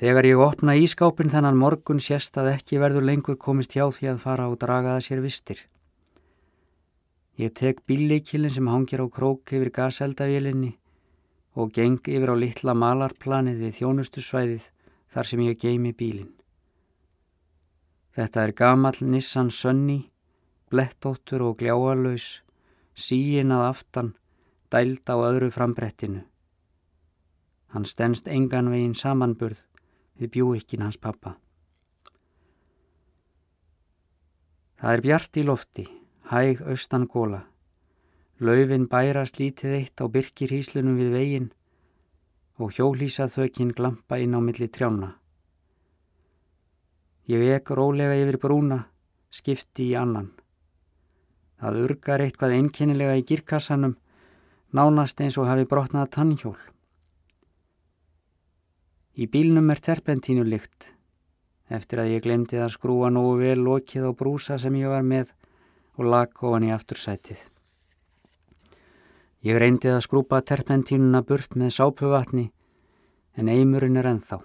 Þegar ég opna ískápin þennan morgun sérst að ekki verður lengur komist hjá því að fara og draga það sér vistir. Ég tek bílleikilin sem hangir á krók yfir gaseldavélinni og geng yfir á litla malarplanið við þjónustusvæðið þar sem ég geimi bílin. Þetta er gamall Nissan Sunny, blettóttur og gljáalauðs, síin að aftan, dæld á öðru frambrettinu. Hann stennst engan veginn samanburð við bjúikkin hans pappa. Það er bjart í lofti, hæg austan góla. Laufin bærast lítið eitt á byrkirhíslunum við veginn og hjólísað þökinn glampa inn á milli trjána. Ég vek rólega yfir brúna, skipti í annan. Það urgar eitthvað einkennilega í girkassanum, nánast eins og hafi brotnað tannhjól. Í bílnum er terpentínu lykt eftir að ég glemdi að skrúa nógu vel lokið á brúsa sem ég var með og lag ofan í aftursætið. Ég reyndi að skrúpa terpentínuna burt með sápuvatni en eimurinn er enþá.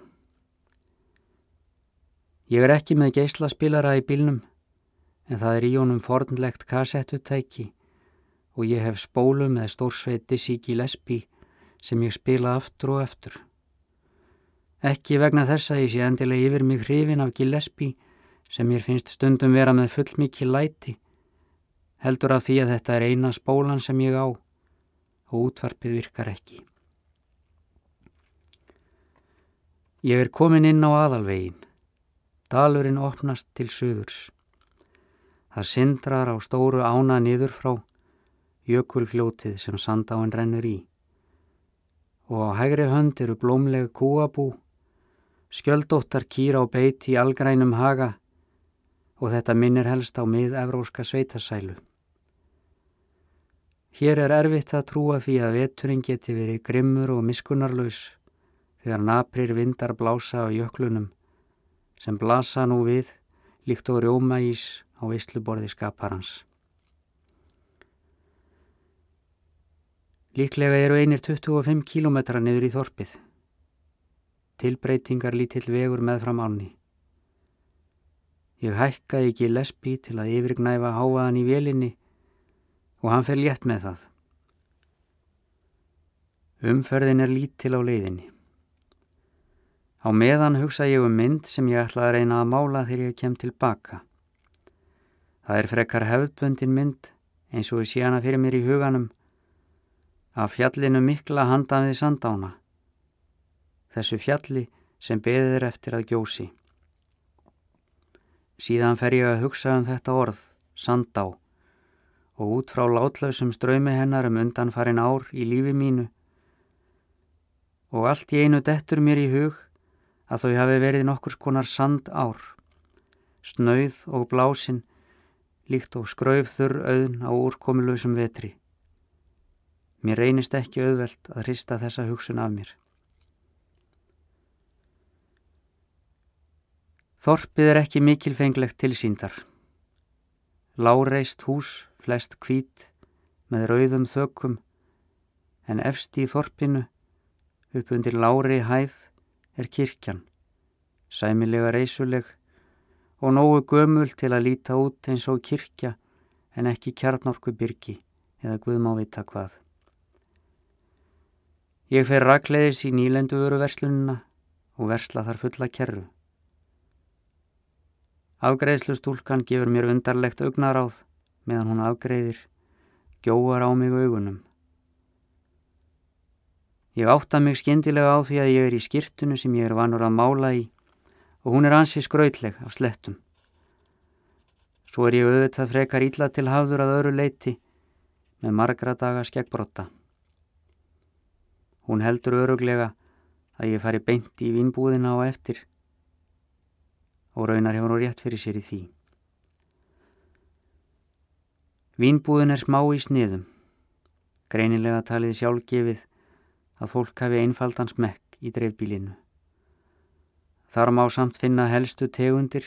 Ég er ekki með geyslaspilara í bílnum en það er í honum fornlegt kassettutæki og ég hef spólu með stórsveiti síki lesbi sem ég spila aftur og eftir. Ekki vegna þess að ég sé endilega yfir mig hrifin af Gillespie sem mér finnst stundum vera með fullmikið læti, heldur af því að þetta er eina spólan sem ég á og útvarpið virkar ekki. Ég er komin inn á aðalvegin. Dalurinn opnast til söðurs. Það syndrar á stóru ána niður frá jökulfljótið sem sandáinn rennur í og á hægri hönd eru blómleg kúabú skjöldóttar kýra á beit í algrænum haga og þetta minnir helst á mið-evróska sveitasælu. Hér er erfitt að trúa því að veturinn geti verið grimmur og miskunarlaus þegar naprir vindar blása á jöklunum sem blasa nú við líkt og rjóma ís á vissluborði skaparans. Líklega eru einir 25 kílometra niður í þorpið tilbreytingar lítill vegur með fram ánni. Ég hækkaði ekki lesbi til að yfirgnæfa háaðan í vélinni og hann fer létt með það. Umferðin er lítil á leiðinni. Á meðan hugsa ég um mynd sem ég ætla að reyna að mála þegar ég kem tilbaka. Það er frekar hefðböndin mynd eins og ég sé hana fyrir mér í huganum af fjallinu mikla handan við sandána þessu fjalli sem beðir eftir að gjósi. Síðan fer ég að hugsa um þetta orð, sandá, og út frá látlausum ströymi hennar um undanfarin ár í lífi mínu og allt í einu dettur mér í hug að þau hafi verið nokkur skonar sand ár, snauð og blásin líkt og skraufþur auðn á úrkomilausum vetri. Mér reynist ekki auðvelt að hrista þessa hugsun af mér. Þorpið er ekki mikilfenglegt tilsýndar. Láreist hús, flest kvít, með rauðum þökkum, en efst í þorpinu, upp undir lári hæð, er kirkjan, sæmilega reysuleg og nógu gömul til að líta út eins og kirkja en ekki kjarnorku byrki eða guðmávita hvað. Ég fer rakleiðis í nýlendu veru verslununa og versla þar fulla kerru. Afgreðslustúlkan gefur mér undarlegt augnaráð meðan hún afgreðir, gjóar á mig augunum. Ég átta mig skindilega á því að ég er í skirtunu sem ég er vanur að mála í og hún er ansi skrautleg af slettum. Svo er ég auðvitað frekar ítla til hafður að öru leiti með margra daga skeggbrotta. Hún heldur öruglega að ég fari beint í vinnbúðina á eftir og raunar hefur hún rétt fyrir sér í því. Vínbúðin er smá í sniðum. Greinilega taliði sjálfgefið að fólk hafi einfaldan smekk í dreifbílinu. Þar má samt finna helstu tegundir.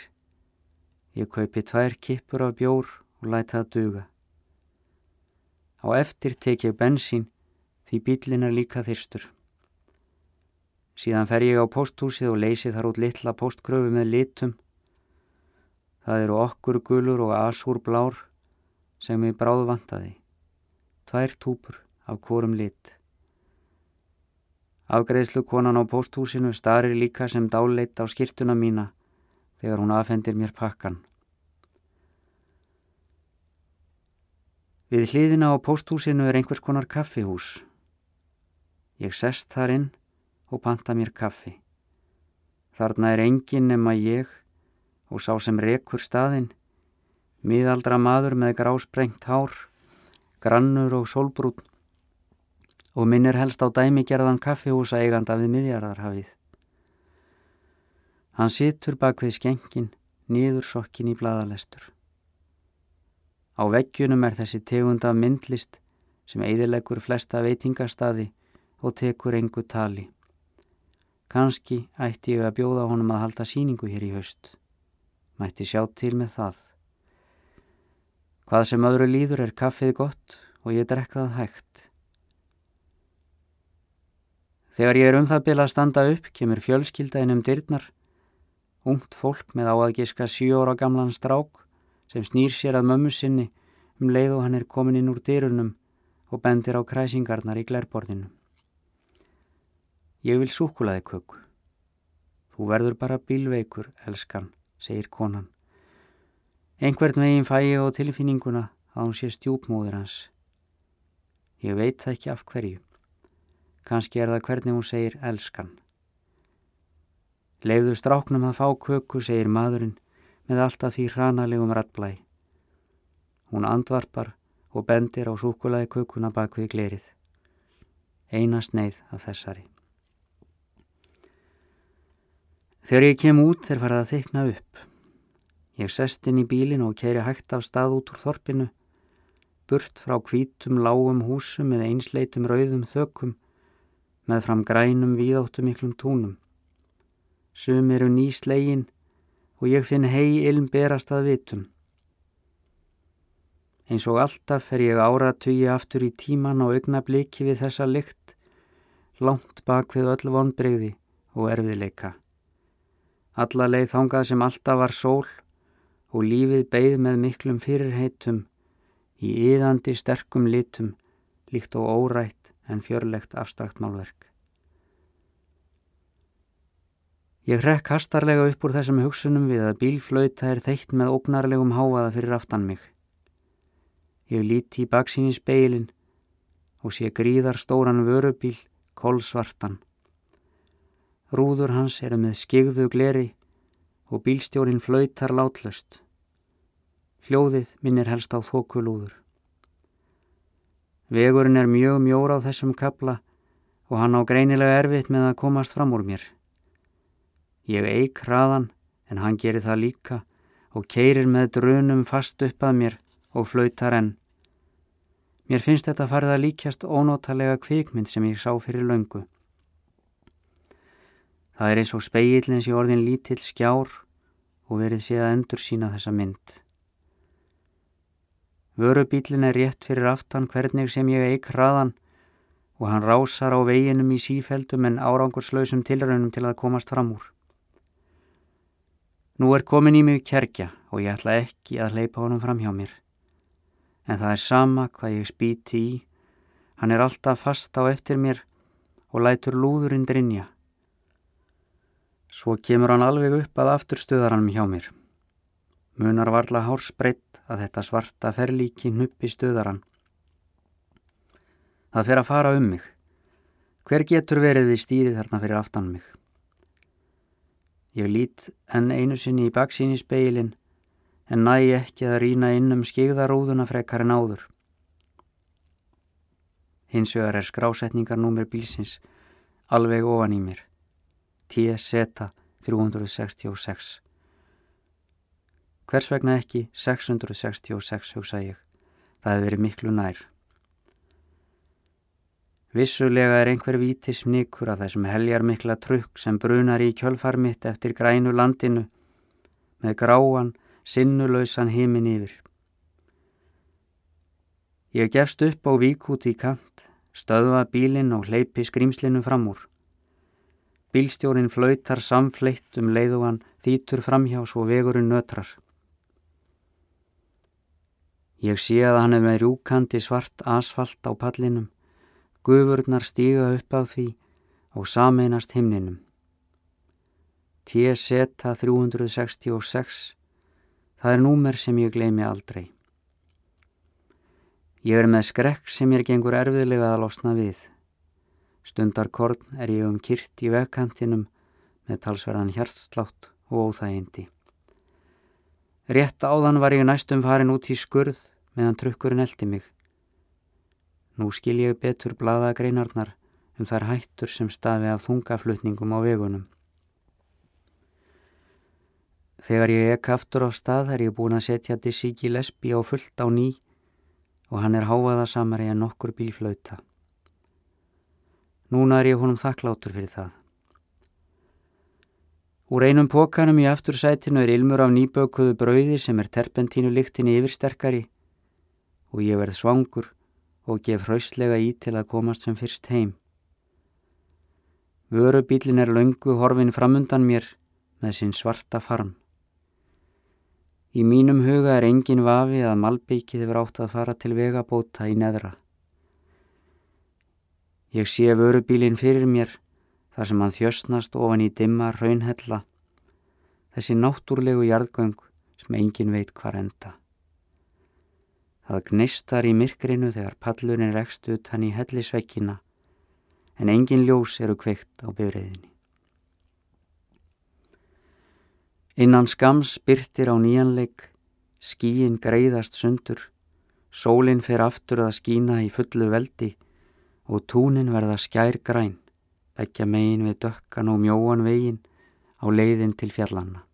Ég kaupi tvær kippur af bjór og læta það duga. Á eftir tek ég bensín því bílin er líka þyrstur. Síðan fer ég á posthúsið og leysi þar út litla postgröfu með litum. Það eru okkur gulur og asúr blár sem ég bráðu vantaði. Tvær túpur af hvorum lit. Afgreðslu konan á posthúsinu starir líka sem dáleitt á skirtuna mína þegar hún afhendir mér pakkan. Við hliðina á posthúsinu er einhvers konar kaffihús. Ég sest þar inn og panta mér kaffi. Þarna er engin nema ég og sá sem rekur staðinn, miðaldra maður með grásprengt hár, grannur og solbrún og minn er helst á dæmigerðan kaffihúsa eiganda við miðjarðarhafið. Hann situr bak við skengin, nýður sokkin í bladalestur. Á veggjunum er þessi tegund af myndlist sem eidilegur flesta veitingastadi og tekur engu tali. Kanski ætti ég að bjóða honum að halda síningu hér í haust. Mætti sjá til með það. Hvað sem öðru líður er kaffið gott og ég drekka það hægt. Þegar ég er um það bila að standa upp kemur fjölskyldainn um dyrnar. Ungt fólk með áaðgiska sjóra gamlan strák sem snýr sér að mömmu sinni um leið og hann er komin inn úr dyrunum og bendir á kræsingarnar í glærborðinu. Ég vil súkulaði köku. Þú verður bara bílveikur, elskan, segir konan. Einhvern veginn fæ ég á tilfinninguna að hún sé stjúpmóður hans. Ég veit það ekki af hverju. Kanski er það hvernig hún segir elskan. Leifðu stráknum að fá köku, segir maðurinn með alltaf því hranalegum rattblæ. Hún andvarpar og bendir á súkulaði kökuna bak við glerið. Eina sneið af þessari. Þegar ég kem út er farið að þykna upp. Ég sest inn í bílin og keiri hægt af stað út úr þorpinu, burt frá kvítum lágum húsum eða einsleitum rauðum þökum, með fram grænum víðáttum miklum túnum. Sum eru ný slegin og ég finn hei ilm berast að vitum. Eins og alltaf fer ég áratugi aftur í tíman og augna bliki við þessa lykt, langt bak við öll vonbreyði og erfiðleika. Alla leið þangað sem alltaf var sól og lífið beigð með miklum fyrirheitum í yðandi sterkum litum líkt og órætt en fjörlegt afstrakt málverk. Ég hrekk hastarlega upp úr þessum hugsunum við að bílflauta er þeitt með ógnarlegum háaða fyrir aftan mig. Ég líti í baksín í speilin og sé gríðar stóran vörubíl, kolsvartan. Rúður hans eru með skigðu gleri og bílstjórin flautar látlöst. Hljóðið minnir helst á þokulúður. Vegurinn er mjög mjór á þessum kapla og hann á greinilega erfitt með að komast fram úr mér. Ég eik hraðan en hann gerir það líka og keirir með drunum fast upp að mér og flautar enn. Mér finnst þetta farið að líkjast ónótalega kvikmynd sem ég sá fyrir löngu. Það er eins og speillins í orðin lítill skjár og verið sé að endur sína þessa mynd. Vörubílin er rétt fyrir aftan hvernig sem ég eik hraðan og hann rásar á veginum í sífældum en árangurslausum tilraunum til að komast fram úr. Nú er komin í mig kerkja og ég ætla ekki að leipa honum fram hjá mér. En það er sama hvað ég spíti í. Hann er alltaf fast á eftir mér og lætur lúðurinn drinja. Svo kemur hann alveg upp að afturstöðaranum hjá mér. Munar varla hárspreitt að þetta svarta ferlíki hnuppi stöðaran. Það fer að fara um mig. Hver getur verið við stýrið þarna fyrir aftan mig? Ég lít enn einu sinni í baksín í speilin en næ ekki að rína inn um skigðaróðuna frekar en áður. Hins vegar er skrásetningar númur bílsins alveg ofan í mér. TZ 366 Hvers vegna ekki 666 hugsa ég það hefur verið miklu nær Vissulega er einhver víti snikur af þessum heljar mikla trukk sem brunar í kjölfar mitt eftir grænu landinu með gráan, sinnulausan heimin yfir. Ég gefst upp á vík út í kant, stöðva bílinn og hleypi skrýmslinu fram úr. Bílstjórin flautar samfleitt um leiðugan þýtur framhjá svo vegurinn nötrar. Ég sé að hann er með rjúkandi svart asfalt á pallinum, gufurnar stíga upp á því og sameinast himninum. TZ 366, það er númer sem ég gleymi aldrei. Ég er með skrekk sem ég gengur erfiðlega að losna við. Stundarkorn er ég um kyrt í vegkantinum með talsverðan hjartslátt og óþægindi. Rétt áðan var ég næstum farin út í skurð meðan trukkurinn eldi mig. Nú skil ég betur bladagreinarnar um þær hættur sem stafi af þungaflutningum á vegunum. Þegar ég ekk aftur á stað er ég búin að setja Dissíki Lesbi á fullt á ný og hann er háaðasamari en nokkur bílflauta. Núna er ég honum þakklátur fyrir það. Úr einum pókanum í aftursætinu er ilmur af nýbökuðu brauði sem er terpentínu líktinni yfirsterkari og ég verð svangur og gef hrauslega í til að komast sem fyrst heim. Vörubílin er laungu horfin framundan mér með sinn svarta farm. Í mínum huga er engin vafi að malbyggið hefur átt að fara til vegabóta í neðra. Ég sé vörubílinn fyrir mér þar sem hann þjösnast ofan í dimma raunhella, þessi náttúrlegu jarðgöng sem engin veit hvar enda. Það gnistar í myrkrinu þegar pallurinn rekst ut hann í hellisvekkina en engin ljós eru kveikt á byrriðinni. Innan skams byrtir á nýjanleik, skíin greiðast sundur, sólinn fer aftur að skína í fullu veldi og túnin verða skær græn, begja megin við dökkan og mjóan vegin á leiðin til fjallanna.